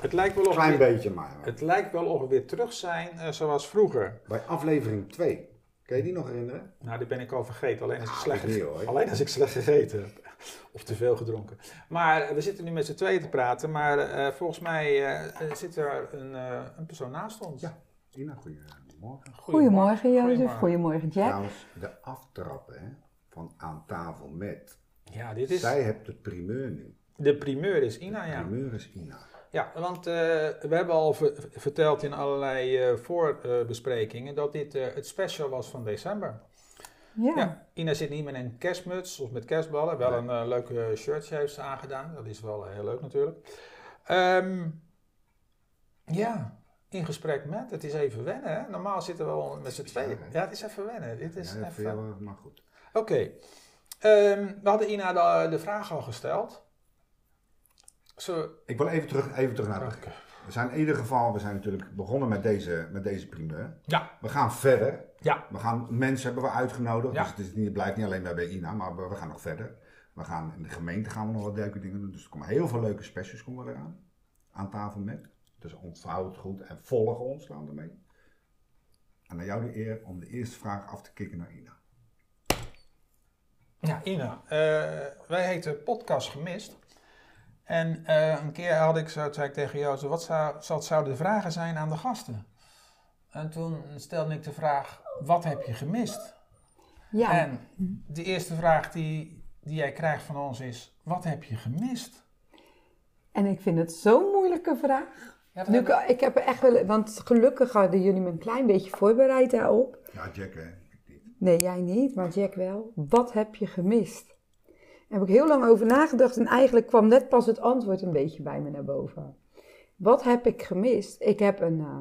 Het lijkt wel of Klein we, beetje maar. Het lijkt wel of we weer terug zijn uh, zoals vroeger. Bij aflevering 2. Kan je die nog herinneren? Nou, die ben ik al vergeten. Alleen als ik, Ah, slecht, ik niet, hoor. alleen als ik slecht gegeten heb. Of te veel gedronken. Maar uh, we zitten nu met z'n tweeën te praten. Maar uh, volgens mij uh, zit er een, een, persoon naast ons. Ja, Ina, goedemorgen. Goedemorgen, Jozef. Goedemorgen, Jack. Trouwens, de aftrappen hè, van aan tafel met. Ja, dit is... Zij hebt de primeur nu. De primeur is Ina, de ja. primeur is Ina. Ja, want uh, we hebben al ver verteld in allerlei uh, voorbesprekingen dat dit uh, het special was van december. Ja. ja. Ina zit niet met een kerstmuts of met kerstballen. Wel een leuke shirtje heeft ze aangedaan. Dat is wel heel leuk natuurlijk. Um, ja, in gesprek met. Het is even wennen. Hè? Normaal zitten we wel met z'n tweeën. Ja, het is even wennen. Dit is ja, even... Maar goed. Oké. Okay. Um, we hadden Ina de, de vraag al gesteld. Zo, ik wil even terug, even terug naar. We zijn in ieder geval, we zijn natuurlijk begonnen met deze, met deze primeur. Ja. We gaan verder. Ja. We gaan, mensen hebben we uitgenodigd, Ja. dus het, is niet, het blijft niet alleen bij, bij Ina, maar we, we gaan nog verder. We gaan, in de gemeente gaan we nog wat leuke dingen doen, dus er komen heel veel leuke specials komen eraan. Aan tafel met. Dus onthoud het goed en volg ons dan ermee. En aan jou de eer om de eerste vraag af te kicken naar Ina. Ja, Ina. Uh, wij heten Podcast Gemist. En uh, een keer had ik zo, zei ik tegen jou, wat zou, zouden de vragen zijn aan de gasten? En toen stelde ik de vraag, wat heb je gemist? Ja. En de eerste vraag die, die jij krijgt van ons is, wat heb je gemist? En ik vind het zo'n moeilijke vraag. Ja, Nu, ik, ik heb echt wel, want gelukkig hadden jullie me een klein beetje voorbereid daarop. Ja, Jack, hè? Nee, jij niet, maar Jack wel. Wat heb je gemist? Daar heb ik heel lang over nagedacht en eigenlijk kwam net pas het antwoord een beetje bij me naar boven. Wat heb ik gemist? Ik heb een uh,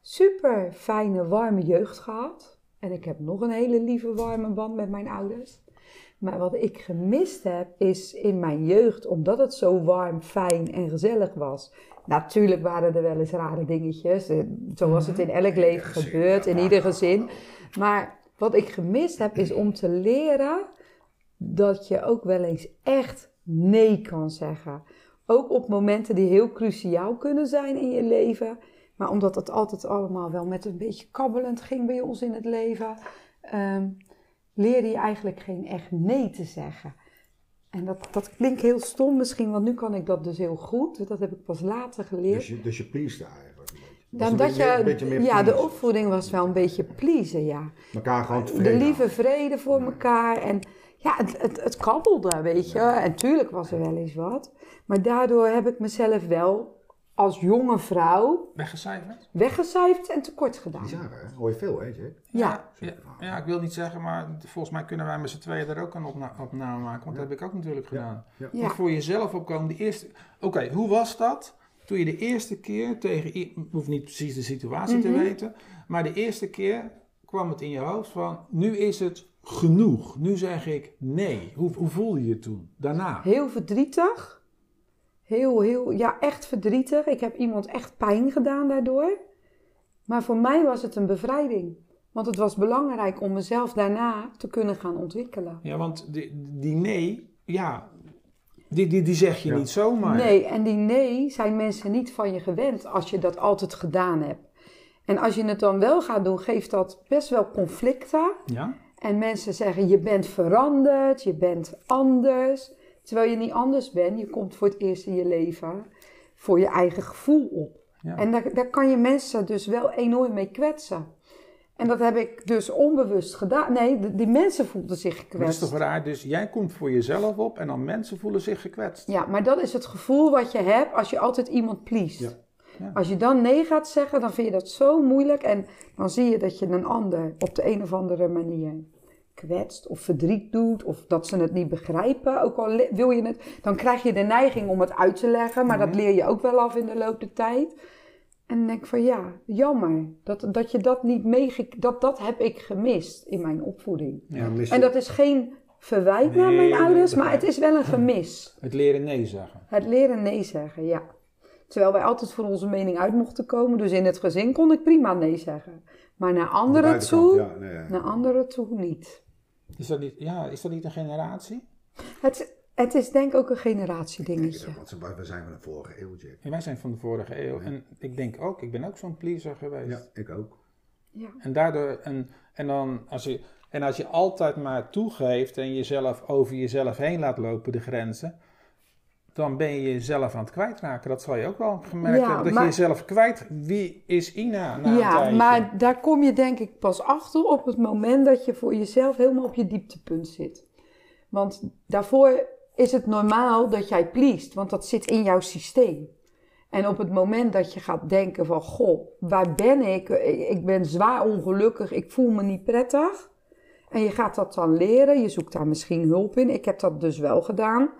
super fijne, warme jeugd gehad. En ik heb nog een hele lieve, warme band met mijn ouders. Maar wat ik gemist heb, is in mijn jeugd, omdat het zo warm, fijn en gezellig was. Natuurlijk waren er wel eens rare dingetjes, eh, zoals het in elk leven gebeurt, in ieder gezin. Maar wat ik gemist heb, is om te leren dat je ook wel eens echt nee kan zeggen. Ook op momenten die heel cruciaal kunnen zijn in je leven. Maar omdat het altijd allemaal wel met een beetje kabbelend ging bij ons in het leven, um, leerde je eigenlijk geen echt nee te zeggen. En dat, dat klinkt heel stom misschien, want nu kan ik dat dus heel goed. Dat heb ik pas later geleerd. Dus je, dus je eigenlijk. Dan dat je, meer ja, de opvoeding was wel een beetje pleasen, ja. Mekaar gewoon tevreden De lieve vrede voor elkaar en ja, het, het, het kabbelde, weet je. En tuurlijk was er wel eens wat. Maar daardoor heb ik mezelf wel als jonge vrouw Weggecijferd? weggecijferd en tekort gedaan. Bizar, hè? Hoor je veel, hè, Jack? Ja. Ja, ja, ik wil niet zeggen, maar volgens mij kunnen wij met z'n tweeën daar ook een opna opname maken. Want dat heb ik ook natuurlijk gedaan. Ja. Ja. Voor jezelf opkomen, de eerste... Oké, hoe was dat toen je de eerste keer tegen... i- Ik hoef niet precies de situatie te Mhm. weten. Maar de eerste keer kwam het in je hoofd van... Nu is het genoeg. Nu zeg ik nee. Hoe, hoe voelde je je toen? Daarna? Heel verdrietig. Heel, heel, ja, echt verdrietig. Ik heb iemand echt pijn gedaan daardoor. Maar voor mij was het een bevrijding. Want het was belangrijk om mezelf daarna te kunnen gaan ontwikkelen. Ja, want die, die nee... Ja, die, die, die zeg je Ja. niet zomaar. Nee, en die nee zijn mensen niet van je gewend als je dat altijd gedaan hebt. En als je het dan wel gaat doen, geeft dat best wel conflicten. Ja? En mensen zeggen, je bent veranderd, je bent anders. Terwijl je niet anders bent, je komt voor het eerst in je leven voor je eigen gevoel op. Ja. En daar, daar kan je mensen dus wel enorm mee kwetsen. En dat heb ik dus onbewust gedaan. Nee, de- die mensen voelden zich Maar dat is gekwetst. toch raar? Dus jij komt voor jezelf op en dan mensen voelen zich gekwetst. Ja, maar dat is het gevoel wat je hebt als je altijd iemand pleest. Ja. Ja. Als je dan nee gaat zeggen, dan vind je dat zo moeilijk. En dan zie je dat je een ander op de een of andere manier kwetst of verdriet doet. Of dat ze het niet begrijpen. Ook al wil je het, dan krijg je de neiging om het uit te leggen. Maar dat leer je ook wel af in de loop der tijd. En dan denk ik van ja, jammer. Dat, dat je dat niet meege... Dat, dat heb ik gemist in mijn opvoeding. Ja, En dat is geen verwijt naar mijn ouders, maar het is wel een gemis. Het leren nee zeggen. Het leren nee zeggen, ja. Terwijl wij altijd voor onze mening uit mochten komen. Dus in het gezin kon ik prima nee zeggen. Maar naar anderen toe, Ja, nee, ja. naar anderen toe niet. Is dat niet, ja, is dat niet een generatie? Het, Het is denk ik ook een Ik denk generatiedingetje. het ook, Want we zijn van de vorige eeuw, Jack. En wij zijn van de vorige eeuw. En ik denk ook, ik ben ook zo'n pleaser geweest. Ja, ik ook. Ja. En daardoor, en, en dan als je, en als je altijd maar toegeeft en jezelf over jezelf heen laat lopen, de grenzen, dan ben je jezelf aan het kwijtraken. Dat zal je ook wel gemerkt Ja, hebben. Dat maar- je jezelf kwijt, wie is Ina na Ja, maar daar kom je denk ik pas achter op het moment dat je voor jezelf helemaal op je dieptepunt zit. Want daarvoor is het normaal dat jij pleest, want dat zit in jouw systeem. En op het moment dat je gaat denken van, goh, waar ben ik? Ik ben zwaar ongelukkig, ik voel me niet prettig. En je gaat dat dan leren, je zoekt daar misschien hulp in. Ik heb dat dus wel gedaan.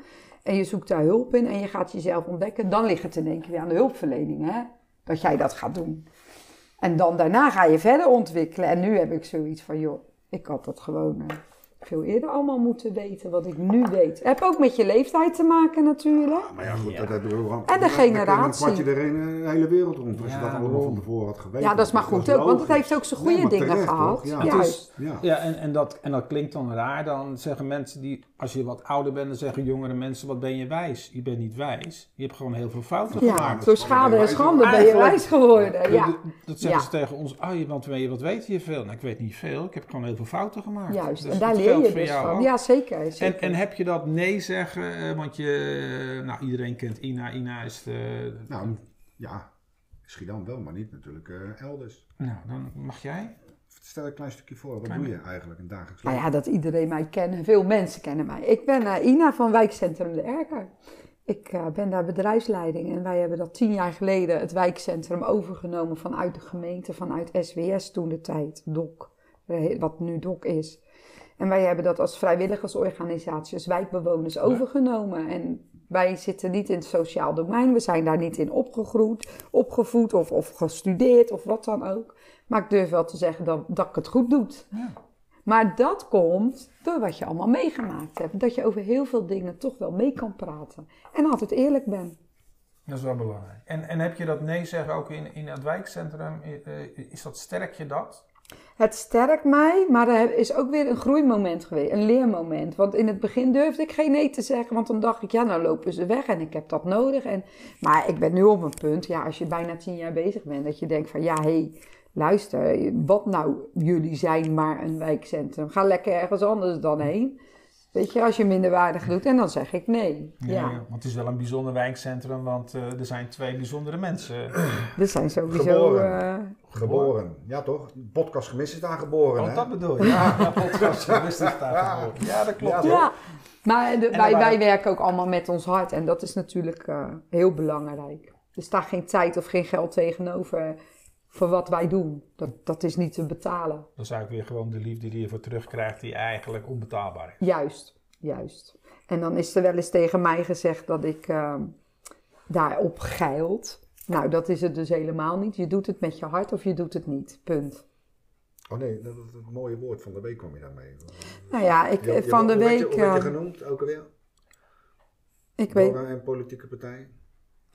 En je zoekt daar hulp in en je gaat jezelf ontdekken. Dan ligt het in één keer weer aan de hulpverlening, hè? Dat jij dat gaat doen. En dan daarna ga je verder ontwikkelen. En nu heb ik zoiets van, joh, ik had dat gewoon eh, veel eerder allemaal moeten weten wat ik nu weet. Heb ook met je leeftijd te maken natuurlijk. Maar ja, goed, Ja. dat hebben we gewoon. En de generatie. Dan kwart je er een eh, hele wereld rond. Als je Ja, dat allemaal van tevoren had geweten. Ja, dat is maar goed ook, want het heeft ook zijn goede dingen terecht, gehad. Ja. Juist. Ja. Ja, en, en, dat, en dat klinkt dan raar. Dan zeggen mensen die, als je wat ouder bent, dan zeggen jongere mensen: wat ben je wijs? Je bent niet wijs. Je hebt gewoon heel veel fouten Ja, gemaakt. door schade en schande ben je wijs geworden. Dat- Ja, Dat, dat zeggen Ja. ze tegen ons. Oh, je, want weet je, wat weet je veel? Nou, ik weet niet veel. Ik heb gewoon heel veel fouten gemaakt. juist. Dus En daar leer geldt je voor dus jou van. Ja, zeker. zeker. En, en heb je dat nee zeggen? eh, Want je, nou, iedereen kent Ina. Ina is de. Nou, ja. Schiedam wel, maar niet natuurlijk eh, elders. nou, dan mag jij. Stel een klein stukje voor. Wat Klein- doe je eigenlijk in het dagelijks Nou leven? ja, dat iedereen mij kent. Veel mensen kennen mij. Ik ben eh, Ina van wijkcentrum De Erker. Ik eh, ben daar bedrijfsleiding en wij hebben dat tien jaar geleden het wijkcentrum overgenomen vanuit de gemeente, vanuit SWS toen de tijd, DOC, eh, wat nu DOC is. En wij hebben dat als vrijwilligersorganisatie, als wijkbewoners overgenomen. En wij zitten niet in het sociaal domein, we zijn daar niet in opgegroeid, opgevoed of, of gestudeerd of wat dan ook. Maar ik durf wel te zeggen dat, dat ik het goed doe. Ja. Maar dat komt door wat je allemaal meegemaakt hebt. Dat je over heel veel dingen toch wel mee kan praten. En altijd eerlijk bent. Dat is wel belangrijk. En, en heb je dat nee zeggen ook in, in het wijkcentrum? Eh, Is dat sterk je dat? Het sterkt mij, maar er is ook weer een groeimoment geweest, een leermoment. Want in het begin durfde ik geen nee te zeggen, want dan dacht ik, ja, nou lopen ze weg en ik heb dat nodig. En, maar ik ben nu op een punt, ja, als je bijna tien jaar bezig bent, dat je denkt van, ja, hé, hey, luister, wat nou, jullie zijn maar een wijkcentrum. Ga lekker ergens anders dan heen. Weet je, als je minderwaardig doet, en dan zeg ik nee. Ja, Want het is wel een bijzonder wijkcentrum, want eh, er zijn twee bijzondere mensen. er zijn sowieso... Geboren. eh, Geboren. Ja, toch? Podcast gemist is daar geboren. Oh, hè? dat bedoel je? Ja, ja podcast. wist ik daar geboren. Ja, dat klopt. Ja, Ja, maar de- wij, wij werken ook allemaal met ons hart en dat is natuurlijk eh, heel belangrijk. Er staat geen tijd of geen geld tegenover voor wat wij doen. Dat, dat is niet te betalen. Dat is eigenlijk weer gewoon de liefde die je voor terugkrijgt, die eigenlijk onbetaalbaar is. Juist, juist. En dan is er wel eens tegen mij gezegd dat ik eh, daarop geild. Nou, dat is het dus helemaal niet. Je doet het met je hart of je doet het niet. Punt. Oh nee, dat is het mooie woord van de week kwam je daarmee. Nou ja, ik, Je- je- van de hoe werd je- week... Werd je eh, genoemd, ook alweer? ik weet... Door een politieke partij?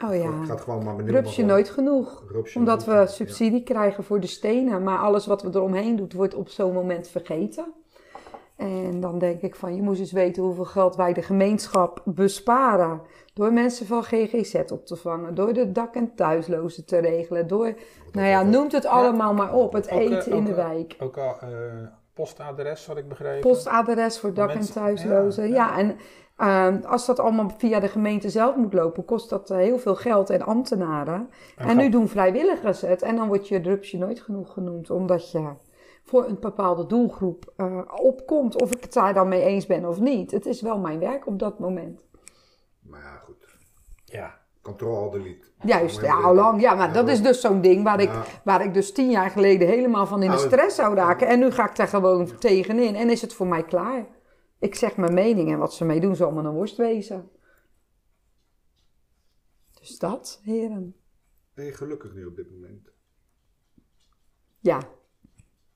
Oh Ik ja, ga het gewoon maar rupsje nooit genoeg. Rupsje Omdat nooit. we subsidie krijgen voor de stenen, maar alles wat we eromheen doen, wordt op zo'n moment vergeten. En dan denk ik van, je moest eens weten hoeveel geld wij de gemeenschap besparen. Door mensen van GGZ op te vangen, door de dak- en thuislozen te regelen, door, nou ja, noemt het allemaal maar op. Het Ook, eh, eten in ook, de eh, wijk. Ook al eh, postadres, had ik begrepen. Postadres voor dak- en thuislozen. ja, Ja, en ehm, als dat allemaal via de gemeente zelf moet lopen, kost dat eh, heel veel geld en ambtenaren. En En nu doen vrijwilligers het. En dan wordt je rupsje nooit genoeg genoemd, omdat je voor een bepaalde doelgroep eh, opkomt. Of ik het daar dan mee eens ben of niet. Het is wel mijn werk op dat moment. Maar ja, goed. Ja. Control delete. Juist, ja, al lang. Ja, maar Ja, dat is dus zo'n ding waar ik, Ja. waar ik dus tien jaar geleden helemaal van in de Nou, stress zou raken. En nu ga ik daar gewoon tegenin. En is het voor mij klaar. Ik zeg mijn mening en wat ze mee doen zal me een worst wezen. Dus dat, heren. Ben je gelukkig nu op dit moment? Ja,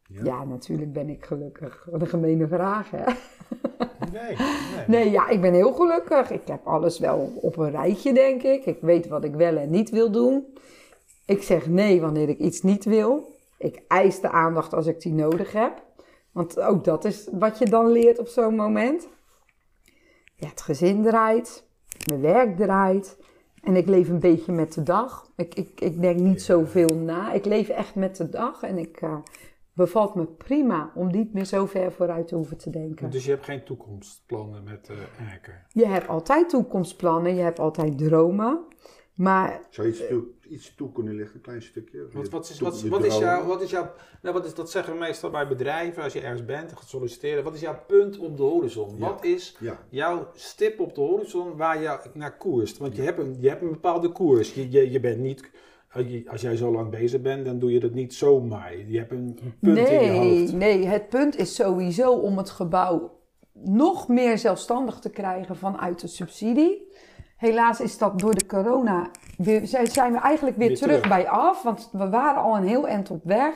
Ja? ja natuurlijk ben ik gelukkig. Wat een gemene vraag, hè? Nee, nee. Ja, ik ben heel gelukkig. Ik heb alles wel op een rijtje, denk ik. Ik weet wat ik wel en niet wil doen. Ik zeg nee wanneer ik iets niet wil. Ik eis de aandacht als ik die nodig heb. Want ook dat is wat je dan leert op zo'n moment. ja, het gezin draait, mijn werk draait. En ik leef een beetje met de dag. Ik, ik, ik denk niet zoveel na. Ik leef echt met de dag. En ik eh, bevalt me prima om niet meer zo ver vooruit te hoeven te denken. Dus je hebt geen toekomstplannen met uh, Erker? Je hebt altijd toekomstplannen. Je hebt altijd dromen. Maar Zou je iets toe, iets toe kunnen lichten, een klein stukje? Wat, wat, is, wat, is jouw, wat is jouw, nou wat is, dat zeggen we meestal bij bedrijven als je ergens bent en gaat solliciteren. Wat is jouw punt op de horizon? Ja. Wat is Ja, jouw stip op de horizon waar je naar koerst? Want je hebt een, je hebt een bepaalde koers. Je, je, je bent niet, als jij zo lang bezig bent, dan doe je dat niet zomaar. Je hebt een, punt in je hoofd. nee, het punt is sowieso om het gebouw nog meer zelfstandig te krijgen vanuit de subsidie. Helaas is dat door de corona, zijn we eigenlijk weer, Weer terug, terug. bij af, want we waren al een heel eind op weg.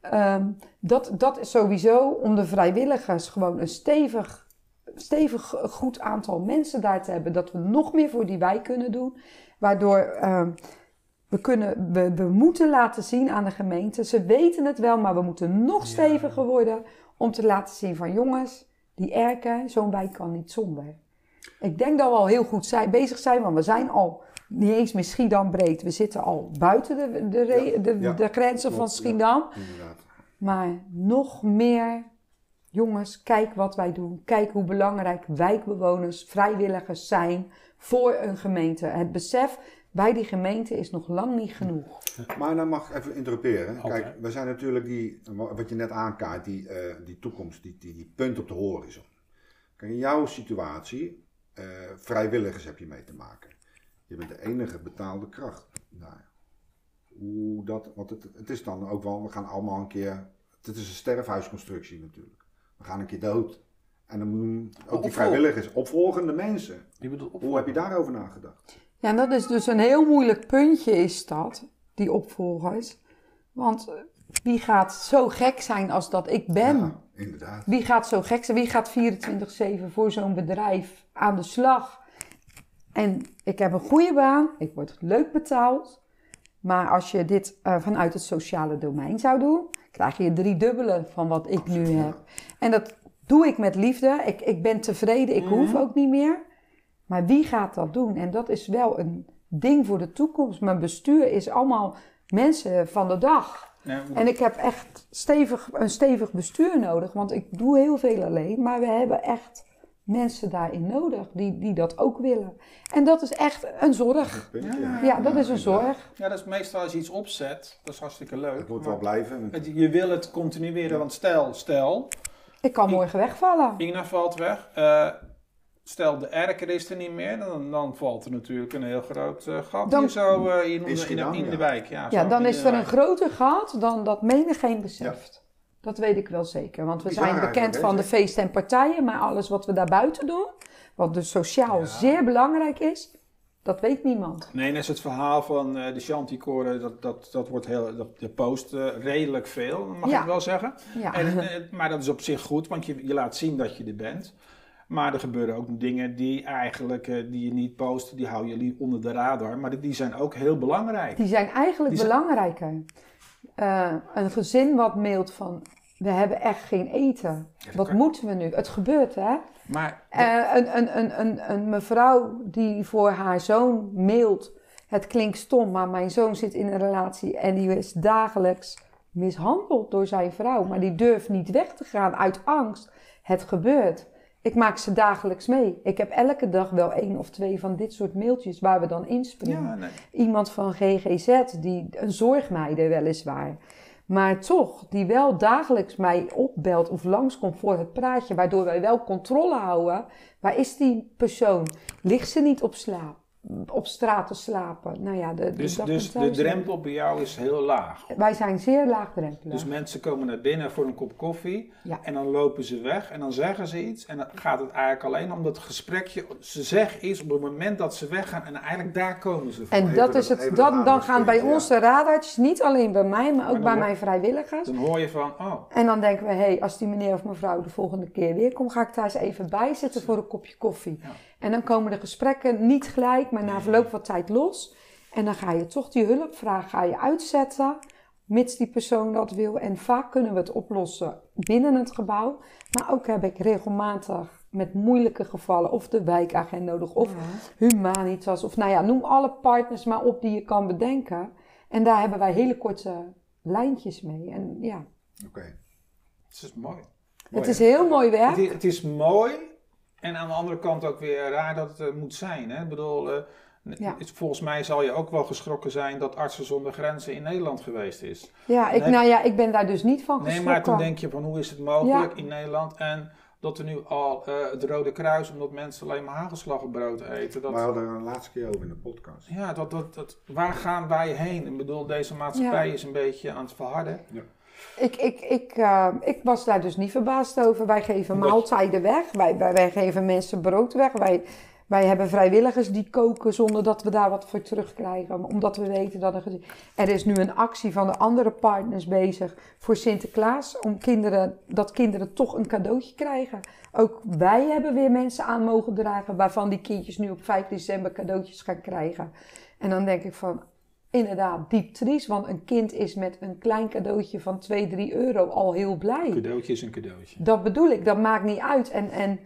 Ehm, dat, dat is sowieso om de vrijwilligers gewoon een stevig, stevig goed aantal mensen daar te hebben. Dat we nog meer voor die wijk kunnen doen. Waardoor ehm, we, kunnen, we, we moeten laten zien aan de gemeente. Ze weten het wel, maar we moeten nog steviger worden. Om te laten zien van jongens, die erken, zo'n wijk kan niet zonder. Ik denk dat we al heel goed zijn, bezig zijn, want we zijn al niet eens meer Schiedam breed. We zitten al buiten de, de, re- de, ja, de grenzen van klopt. Schiedam. Maar nog meer, jongens, kijk wat wij doen. Kijk hoe belangrijk wijkbewoners, vrijwilligers zijn voor een gemeente. Het besef bij die gemeente is nog lang niet genoeg. Maar dan mag ik even interruperen. Oké. Kijk, we zijn natuurlijk die, wat je net aankaart, die, eh, die toekomst, die, die, die punt op de horizon. Kijk, in jouw situatie, eh, vrijwilligers heb je mee te maken. Je bent de enige betaalde kracht. Nou, hoe dat, want het, het is dan ook wel, we gaan allemaal een keer, het is een sterfhuisconstructie natuurlijk. We gaan een keer dood. En dan ook die vrijwilligers, opvolgende mensen. Hoe heb je daarover nagedacht? Ja, en dat is dus een heel moeilijk puntje is dat, die opvolgers. Want eh, wie gaat zo gek zijn als dat ik ben? Ja, inderdaad. Wie gaat zo gek zijn? Wie gaat 24-7 voor zo'n bedrijf aan de slag? En ik heb een goede baan, ik word leuk betaald. Maar als je dit eh, vanuit het sociale domein zou doen, krijg je drie dubbele van wat ik nu heb. En dat doe ik met liefde. Ik, ik ben tevreden, ik hoef ook niet meer. Maar wie gaat dat doen? En dat is wel een ding voor de toekomst. Mijn bestuur is allemaal mensen van de dag. Ja, En ik heb echt stevig, een stevig bestuur nodig, want ik doe heel veel alleen. Maar we hebben echt mensen daarin nodig die, die dat ook willen. En dat is echt een zorg. Puntje. Ja. Ja, dat is een zorg. ja, dat is meestal als je iets opzet, dat is hartstikke leuk. Het moet wel blijven. het- je wil het continueren, want stel, stel, Ik kan morgen wegvallen. Ina valt weg. Eh, stel, de erker is er niet meer. Dan, dan valt er natuurlijk een heel groot eh, gat Dan- hier zo eh, in, In in, in, Schiedam, in de wijk. Ja, Ja, dan is er een groter gat dan dat menigeen beseft. Dat weet ik wel zeker. Want we Bizar zijn bekend van de feesten en partijen, maar alles wat we daarbuiten doen, wat dus sociaal Ja. zeer belangrijk is, dat weet niemand. Nee, net is het verhaal van eh, de Chanticoren, dat, dat, dat wordt heel, dat, de post redelijk veel, mag Ja. ik wel zeggen. Ja. En, maar dat is op zich goed, want je, je laat zien dat je er bent. Maar er gebeuren ook dingen die eigenlijk, eh, die je niet post, die hou je lief onder de radar. Maar die- zijn ook heel belangrijk. Die zijn eigenlijk Die zijn- belangrijker. Eh, een gezin wat mailt van, we hebben echt geen eten. Wat kan- moeten we nu? Het gebeurt, hè? Maar Eh, een, een, een, een, een mevrouw die voor haar zoon mailt. Het klinkt stom, maar mijn zoon zit in een relatie en die is dagelijks mishandeld door zijn vrouw. Maar die durft niet weg te gaan uit angst. Het gebeurt. Ik maak ze dagelijks mee. Ik heb elke dag wel één of twee van dit soort mailtjes waar we dan inspringen ja, nee. iemand van GGZ, die een zorgmeider weliswaar. Maar toch, die wel dagelijks mij opbelt of langskomt voor het praatje, waardoor wij wel controle houden. Waar is die persoon? Ligt ze niet op slaap? Op straat te slapen? Nou ja, de, de Dus, dak- dus en de thuis- drempel bij jou is heel laag. Wij zijn zeer laagdrempelig. Dus mensen komen naar binnen voor een kop koffie Ja. en dan lopen ze weg en dan zeggen ze iets. En dan gaat het eigenlijk alleen om dat gesprekje. Ze zeggen iets op het moment dat ze weggaan en eigenlijk daar komen ze voor. en Even dat is het, dan, dan gaan bij aandachtspunt, ons de radartjes, niet alleen bij mij, maar ook bij hoor- mijn vrijwilligers. Dan hoor je van, oh, En dan denken we, hé, hey, als die meneer of mevrouw de volgende keer weer komt, ga ik daar eens even bij zitten voor een kopje koffie. Ja. En dan komen de gesprekken niet gelijk, maar na verloop van tijd los. En dan ga je toch die hulpvraag ga je uitzetten, mits die persoon dat wil. En vaak kunnen we het oplossen binnen het gebouw. Maar ook heb ik regelmatig met moeilijke gevallen. Of de wijkagent nodig, of Humanitas. Of nou ja, noem alle partners maar op die je kan bedenken. En daar hebben wij hele korte lijntjes mee. En ja, Oké. Het is mooi. het is heel mooi werk. Het is, het is mooi en aan de andere kant ook weer raar dat het er moet zijn. Hè? Ik bedoel, eh, Ja. volgens mij zal je ook wel geschrokken zijn dat Artsen zonder Grenzen in Nederland geweest is. Ja, ik, Nee. nou ja, ik ben daar dus niet van Nee, geschrokken. maar toen denk je van hoe is het mogelijk Ja. in Nederland en dat er nu al eh, het Rode Kruis, omdat mensen alleen maar hagelslaggenbrood eten. Dat, We hadden er een laatste keer over in de podcast. ja, dat, dat, dat, waar gaan wij heen? Ik bedoel, deze maatschappij Ja. is een beetje aan het verharden. Ik, ik, ik, eh, ik was daar dus niet verbaasd over. Wij geven maaltijden weg. Wij, wij, wij geven mensen brood weg. Wij, wij hebben vrijwilligers die koken zonder dat we daar wat voor terugkrijgen. Omdat we weten dat er... Er is nu een actie van de andere partners bezig voor Sinterklaas. Om kinderen, dat kinderen toch een cadeautje krijgen. Ook wij hebben weer mensen aan mogen dragen. Waarvan die kindjes nu op 5 december cadeautjes gaan krijgen. En dan denk ik van... Inderdaad, diep triest, want een kind is met een klein cadeautje van 2, 3 euro al heel blij. Een cadeautje is een cadeautje. Dat bedoel ik, dat maakt niet uit. En, en,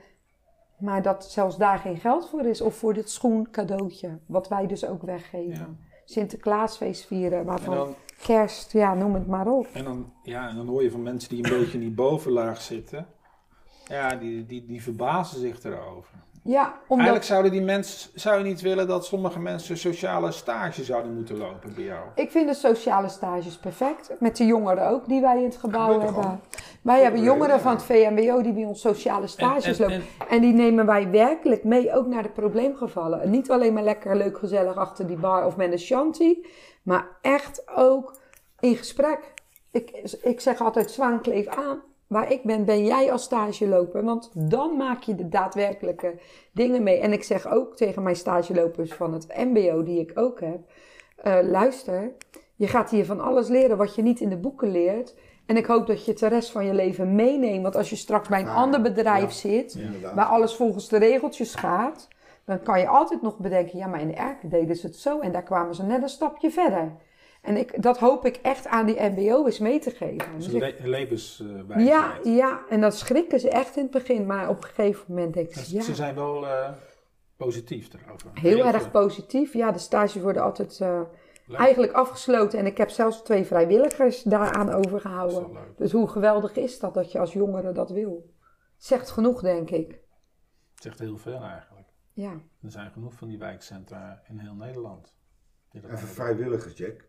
maar dat zelfs daar geen geld voor is, of voor dit schoencadeautje, wat wij dus ook weggeven. Sinterklaasfeest vieren, En waarvan dan, kerst, ja, noem het maar op. en, dan, ja, en dan hoor je van mensen die een beetje in die bovenlaag zitten. Ja, die, die, die verbazen zich erover. Ja, omdat, Eigenlijk zouden die mensen, zou je niet willen dat sommige mensen sociale stage zouden moeten lopen bij jou. ik vind de sociale stages perfect. Met de jongeren ook, die wij in het gebouw hebben. Wij hebben jongeren van het VMBO die bij ons sociale stages En- en- lopen. En die nemen wij werkelijk mee, ook naar de probleemgevallen. En niet alleen maar lekker leuk gezellig achter die bar of met een shanty, maar echt ook in gesprek. Ik, ik zeg altijd, zwaan kleef aan. Waar ik ben, ben jij als stageloper. Want dan maak je de daadwerkelijke dingen mee. En ik zeg ook tegen mijn stagelopers van het MBO, die ik ook heb: eh, luister, je gaat hier van alles leren wat je niet in de boeken leert. En ik hoop dat je het de rest van je leven meeneemt. Want als je straks bij een Ah, ander bedrijf ja. zit, waar alles volgens de regeltjes gaat, dan kan je altijd nog bedenken: ja, maar in de Erken deden ze het zo en daar kwamen ze net een stapje verder. En ik, dat hoop ik echt aan die MBO's mee te geven. Dus een ik- le levenswijsheid. ja, ja, en dat schrikken ze echt in het begin, maar op een gegeven moment denk ik, Dus ja, Ze zijn wel eh, positief erover. heel erg veel. positief. Ja, de stages worden altijd eh, eigenlijk afgesloten en ik heb zelfs twee vrijwilligers daaraan overgehouden. Dus hoe geweldig is dat dat je als jongere dat wil? Zegt genoeg, denk ik. Het zegt heel veel eigenlijk. Ja. Er zijn genoeg van die wijkcentra in heel Nederland. Even vrijwilligers, Jack.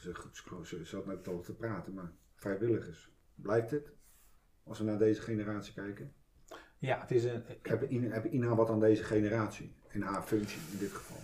Ze, ze, zat net over te praten, maar vrijwilligers. Blijkt het? Als we naar deze generatie kijken. Ja, het is een, Heb Ina, heb Ina wat aan deze generatie? In haar functie in dit geval.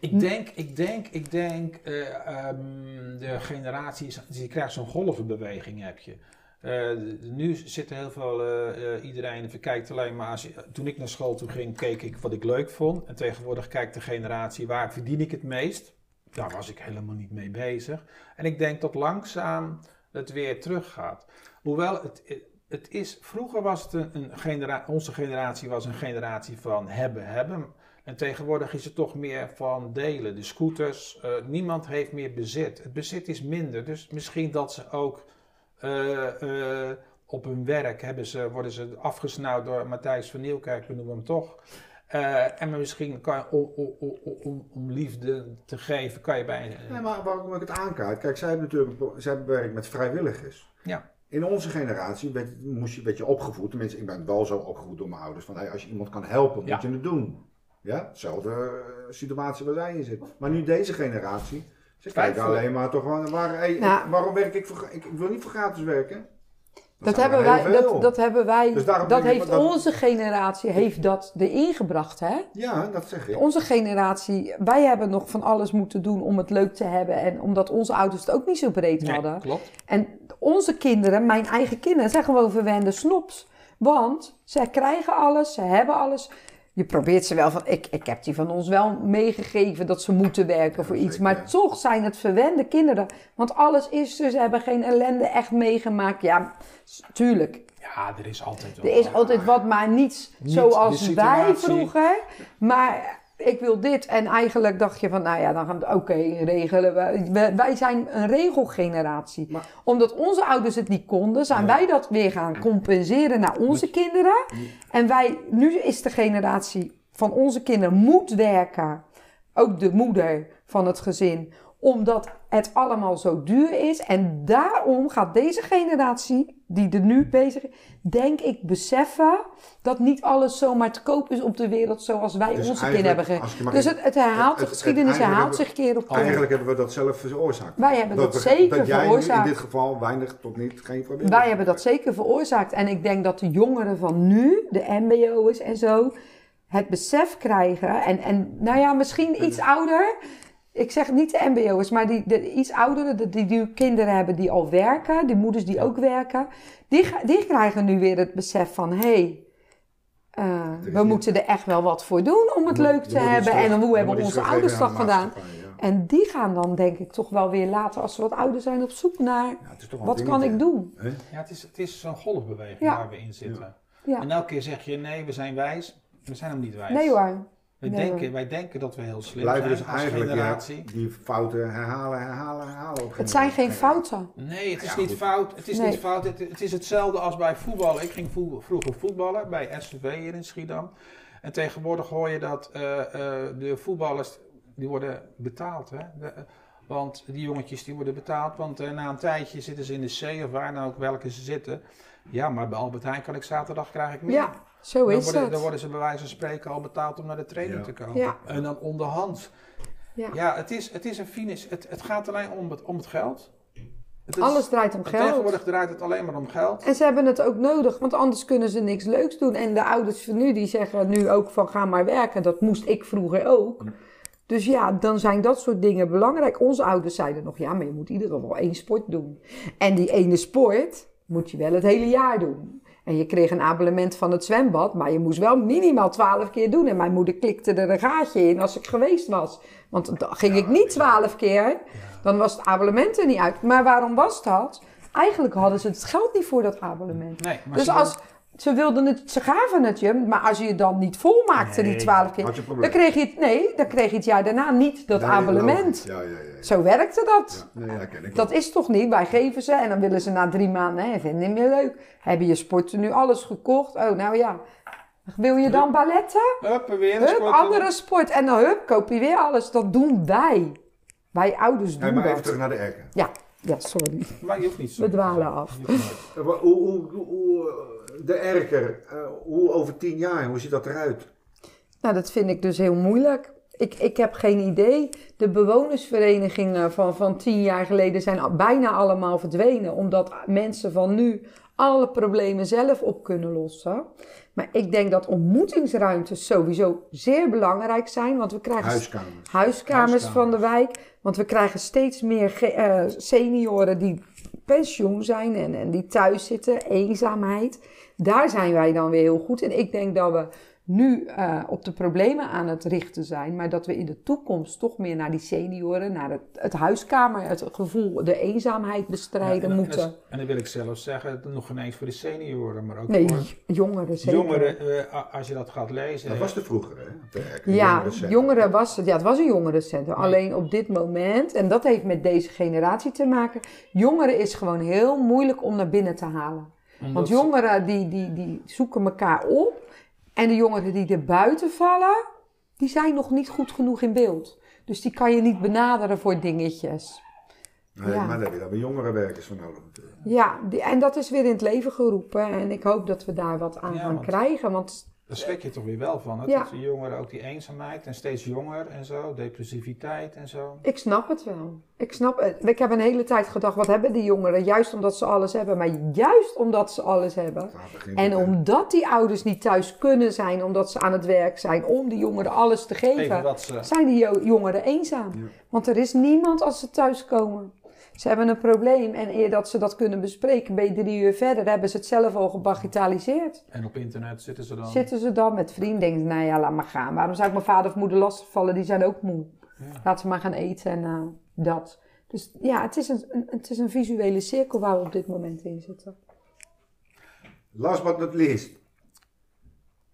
Ik denk, ik denk, ik denk, eh, ehm, de generaties, je krijgt zo'n golvenbeweging heb je. Eh, nu zit er heel veel, eh, iedereen verkijkt alleen maar, als toen ik naar school toe ging, keek ik wat ik leuk vond. En tegenwoordig kijkt de generatie, waar verdien ik het meest? Daar was ik helemaal niet mee bezig. En ik denk dat langzaam het weer teruggaat. Hoewel het, het is, vroeger was het een, onze generatie was een generatie van hebben, hebben. En tegenwoordig is het toch meer van delen. De scooters, eh, niemand heeft meer bezit. Het bezit is minder. Dus misschien dat ze ook eh, eh, op hun werk hebben ze, worden ze afgesnauwd door Matthijs van Nieuwkerk, we noemen hem toch. Eh, en misschien kan je, om, om, om, om, om liefde te geven, kan je bij... Nee, maar waarom ik het aankaart? Kijk, zij hebben natuurlijk zij hebben werk met vrijwilligers. Ja. In onze generatie werd, moest je, werd je opgevoed. Tenminste, ik ben wel zo opgevoed door mijn ouders. Van, hey, als je iemand kan helpen, Ja. moet je het doen. Ja, hetzelfde eh, situatie waar zij in zit. Maar nu deze generatie, ze kijken alleen maar toch van, waar, hey, Nou. ik- waarom werk ik voor, ik, ik wil niet voor gratis werken. Dat hebben, wij, veel. dat, dat hebben wij, Dus dat heeft dat- onze generatie heeft dat erin gebracht, hè? Ja, dat zeg ik. Onze generatie, wij hebben nog van alles moeten doen om het leuk te hebben. En omdat onze ouders het ook niet zo breed Nee, hadden. klopt. En onze kinderen, mijn eigen kinderen, zijn gewoon verwende snops. Want zij krijgen alles, ze hebben alles. Je probeert ze wel van, ik, ik heb die van ons wel meegegeven dat ze moeten werken voor iets. Maar toch zijn het verwende kinderen. Want alles is er, ze hebben geen ellende echt meegemaakt. Ja, tuurlijk, Ja, er is altijd wel. er is altijd wat, maar niet Niet zoals wij vroeger. Maar ik wil dit. En eigenlijk dacht je van, nou ja, dan gaan we het oké regelen. we. Wij- zijn een regelgeneratie. Maar- Omdat onze ouders het niet konden, zijn Ja. wij dat weer gaan compenseren naar onze kinderen. En wij, nu is de generatie van onze kinderen moet werken. Ook de moeder van het gezin. Omdat het allemaal zo duur is. En daarom gaat deze generatie, die er nu bezig is, denk ik beseffen dat niet alles zomaar te koop is op de wereld zoals wij Dus onze kinderen hebben gegeven. Dus het, het herhaalt, het- de geschiedenis herhaalt zich keer op keer. Eigenlijk hebben we dat zelf veroorzaakt. Wij hebben dat zeker dat jij veroorzaakt. in dit geval weinig tot niet geen probleem Wij hebben dat zeker veroorzaakt. En ik denk dat de jongeren van nu, de mbo'ers en zo, het besef krijgen. En, en nou ja, misschien iets ouder. Ik zeg niet de mbo'ers, maar die, de iets ouderen, die, die nu kinderen hebben die al werken, die moeders die ook werken. Die, die krijgen nu weer het besef van, hé, hey, eh, we niet- moeten er echt wel wat voor doen om het moet- leuk te hebben. terug- En hoe hebben iets onze ouders dat gedaan? ja. En die gaan dan denk ik toch wel weer later, als ze wat ouder zijn, op zoek naar, Ja, wat kan ik doen? hè? Ja, het is, het is zo'n golfbeweging Ja. waar we in zitten. Ja. En elke keer zeg je nee, we zijn wijs. We zijn hem niet wijs. Nee hoor. Wij, Nee, denken, wij denken dat we heel slim Blijven zijn dus als eigenlijk ja, generatie. die fouten herhalen, herhalen, herhalen. Op Het zijn geen fouten. Nee, het is Ja, niet goed. fout. Het is Nee. niet fout. Het, het is hetzelfde als bij voetballen. Ik ging vroeger voetballen bij SVV hier in Schiedam. En tegenwoordig hoor je dat eh, eh, de voetballers die worden betaald. Hè? De, want die jongetjes die worden betaald. Want eh, na een tijdje zitten ze in de C of waar nou ook welke ze zitten. Ja, maar bij Albert Heijn kan ik zaterdag krijg ik meer. Ja, zo dan, is worden, dan het. worden ze bij wijze van spreken al betaald om naar de training Ja. te komen. Ja. En dan onderhand. Ja. Ja, het, is, het is een finish. Het, het gaat alleen om het, om het geld. Het is- Alles draait om geld. Tegenwoordig draait het alleen maar om geld. En ze hebben het ook nodig, want anders kunnen ze niks leuks doen. En de ouders van nu, die zeggen nu ook van ga maar werken. Dat moest ik vroeger ook. Dus ja, dan zijn dat soort dingen belangrijk. Onze ouders zeiden nog, ja, maar je moet in ieder geval één sport doen. En die ene sport moet je wel het hele jaar doen. En je kreeg een abonnement van het zwembad, maar je moest wel minimaal twaalf keer doen. En mijn moeder klikte er een gaatje in als ik geweest was. Want dan ging ik niet twaalf keer, dan was het abonnement er niet uit. Maar waarom was dat? Eigenlijk hadden ze het geld niet voor dat abonnement. Nee, maar Dus als ze wilden het, ze gaven het je, maar als je het dan niet volmaakte die twaalf keer, dan kreeg je het, nee, dan kreeg je het jaar daarna niet dat Nee, abonnement. Ja, ja, ja. Zo werkte dat. Nee, ken ik. Dat is toch niet? Wij geven ze en dan willen ze na drie maanden, hè, vinden niet meer leuk. Hebben je sporten nu alles gekocht? Oh, nou ja. Wil je dan balletten? Hup, weer een Hup, andere sport. En dan hup, koop je weer alles. Dat doen wij. Wij ouders doen maar even dat. terug naar de erken. Ja, ja, sorry. Maar je hoeft niet zo. We dwalen af. Hoe, hoe, hoe, eh, de erker, eh, hoe over tien jaar, hoe ziet dat eruit? Nou, dat vind ik dus heel moeilijk. Ik, ik heb geen idee. De bewonersverenigingen van, van tien jaar geleden zijn bijna allemaal verdwenen. Omdat mensen van nu alle problemen zelf op kunnen lossen. Maar ik denk dat ontmoetingsruimtes sowieso zeer belangrijk zijn. Want we krijgen Huiskamers. huiskamers Huiskamers. van de wijk. Want we krijgen steeds meer eh, senioren die pensioen zijn en, en die thuis zitten. Eenzaamheid. Daar zijn wij dan weer heel goed. En ik denk dat we nu eh, op de problemen aan het richten zijn. Maar dat we in de toekomst toch meer naar die senioren, naar het, het huiskamer, het gevoel, de eenzaamheid bestrijden en, moeten. En, en dan wil ik zelf zeggen, nog geen eens voor de senioren, maar ook nee, voor jongeren zeker. jongeren, eh, als je dat gaat lezen. Dat was de vroeger, hè? op de. Ja, jongeren was het. Ja, het was een jongerencentrum. Alleen op dit moment, en dat heeft met deze generatie te maken, jongeren is gewoon heel moeilijk om naar binnen te halen. Omdat Want jongeren die, die, die zoeken elkaar op. En de jongeren die er buiten vallen, die zijn nog niet goed genoeg in beeld. Dus die kan je niet benaderen voor dingetjes. Nee, Ja. maar daar heb je dan weer jongerenwerkers voor nodig natuurlijk. Ja, die, en dat is weer in het leven geroepen. En ik hoop dat we daar wat aan Ja, gaan want- krijgen. Want Daar schrik je toch weer wel van. Hè? Ja. Dat de jongeren ook die eenzaamheid en steeds jonger en zo, depressiviteit en zo. ik snap het wel. Ik snap het. Ik heb een hele tijd gedacht, wat hebben die jongeren? Juist omdat ze alles hebben. Maar juist omdat ze alles hebben. En omdat die ouders niet thuis kunnen zijn, omdat ze aan het werk zijn, om die jongeren alles te Even geven, ze... zijn die jo- jongeren eenzaam. Ja. Want er is niemand als ze thuiskomen. Ze hebben een probleem en eer dat ze dat kunnen bespreken, ben je drie uur verder, hebben ze het zelf al gebagitaliseerd. En op internet zitten ze dan... Zitten ze dan met vrienden, denken ze, nou ja, laat maar gaan. Waarom zou ik mijn vader of moeder lastigvallen? Die zijn ook moe. Ja. Laten we maar gaan eten en eh, dat. Dus ja, het is, een, een- het is een visuele cirkel waar we op dit moment in zitten. Last but not least.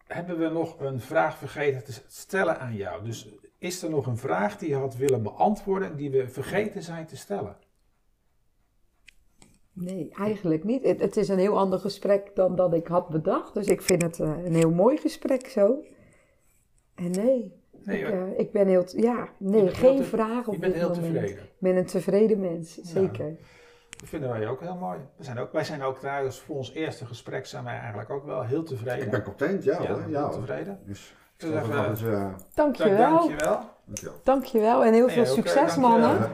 hebben we nog een vraag vergeten te stellen aan jou. Dus is er nog een vraag die je had willen beantwoorden die we vergeten zijn te stellen? Nee, eigenlijk niet. Het, het is een heel ander gesprek dan dat ik had bedacht. Dus ik vind het eh, een heel mooi gesprek zo. En nee, Nee, ik, hoor. eh, ik ben heel... Ja, nee, geen heel te- vraag op je bent dit heel moment. tevreden. Ik ben een tevreden mens, zeker. Dat vinden wij ook heel mooi. We zijn ook, wij zijn ook trouwens voor ons eerste gesprek zijn wij eigenlijk ook wel heel tevreden. Ik ben content, ja, ja, hoor. heel Ja, tevreden. Dus, Ik zou zeggen, dat is, eh, Dankjewel. Dankjewel. dankjewel. Dankjewel en heel En veel succes, dankjewel. mannen.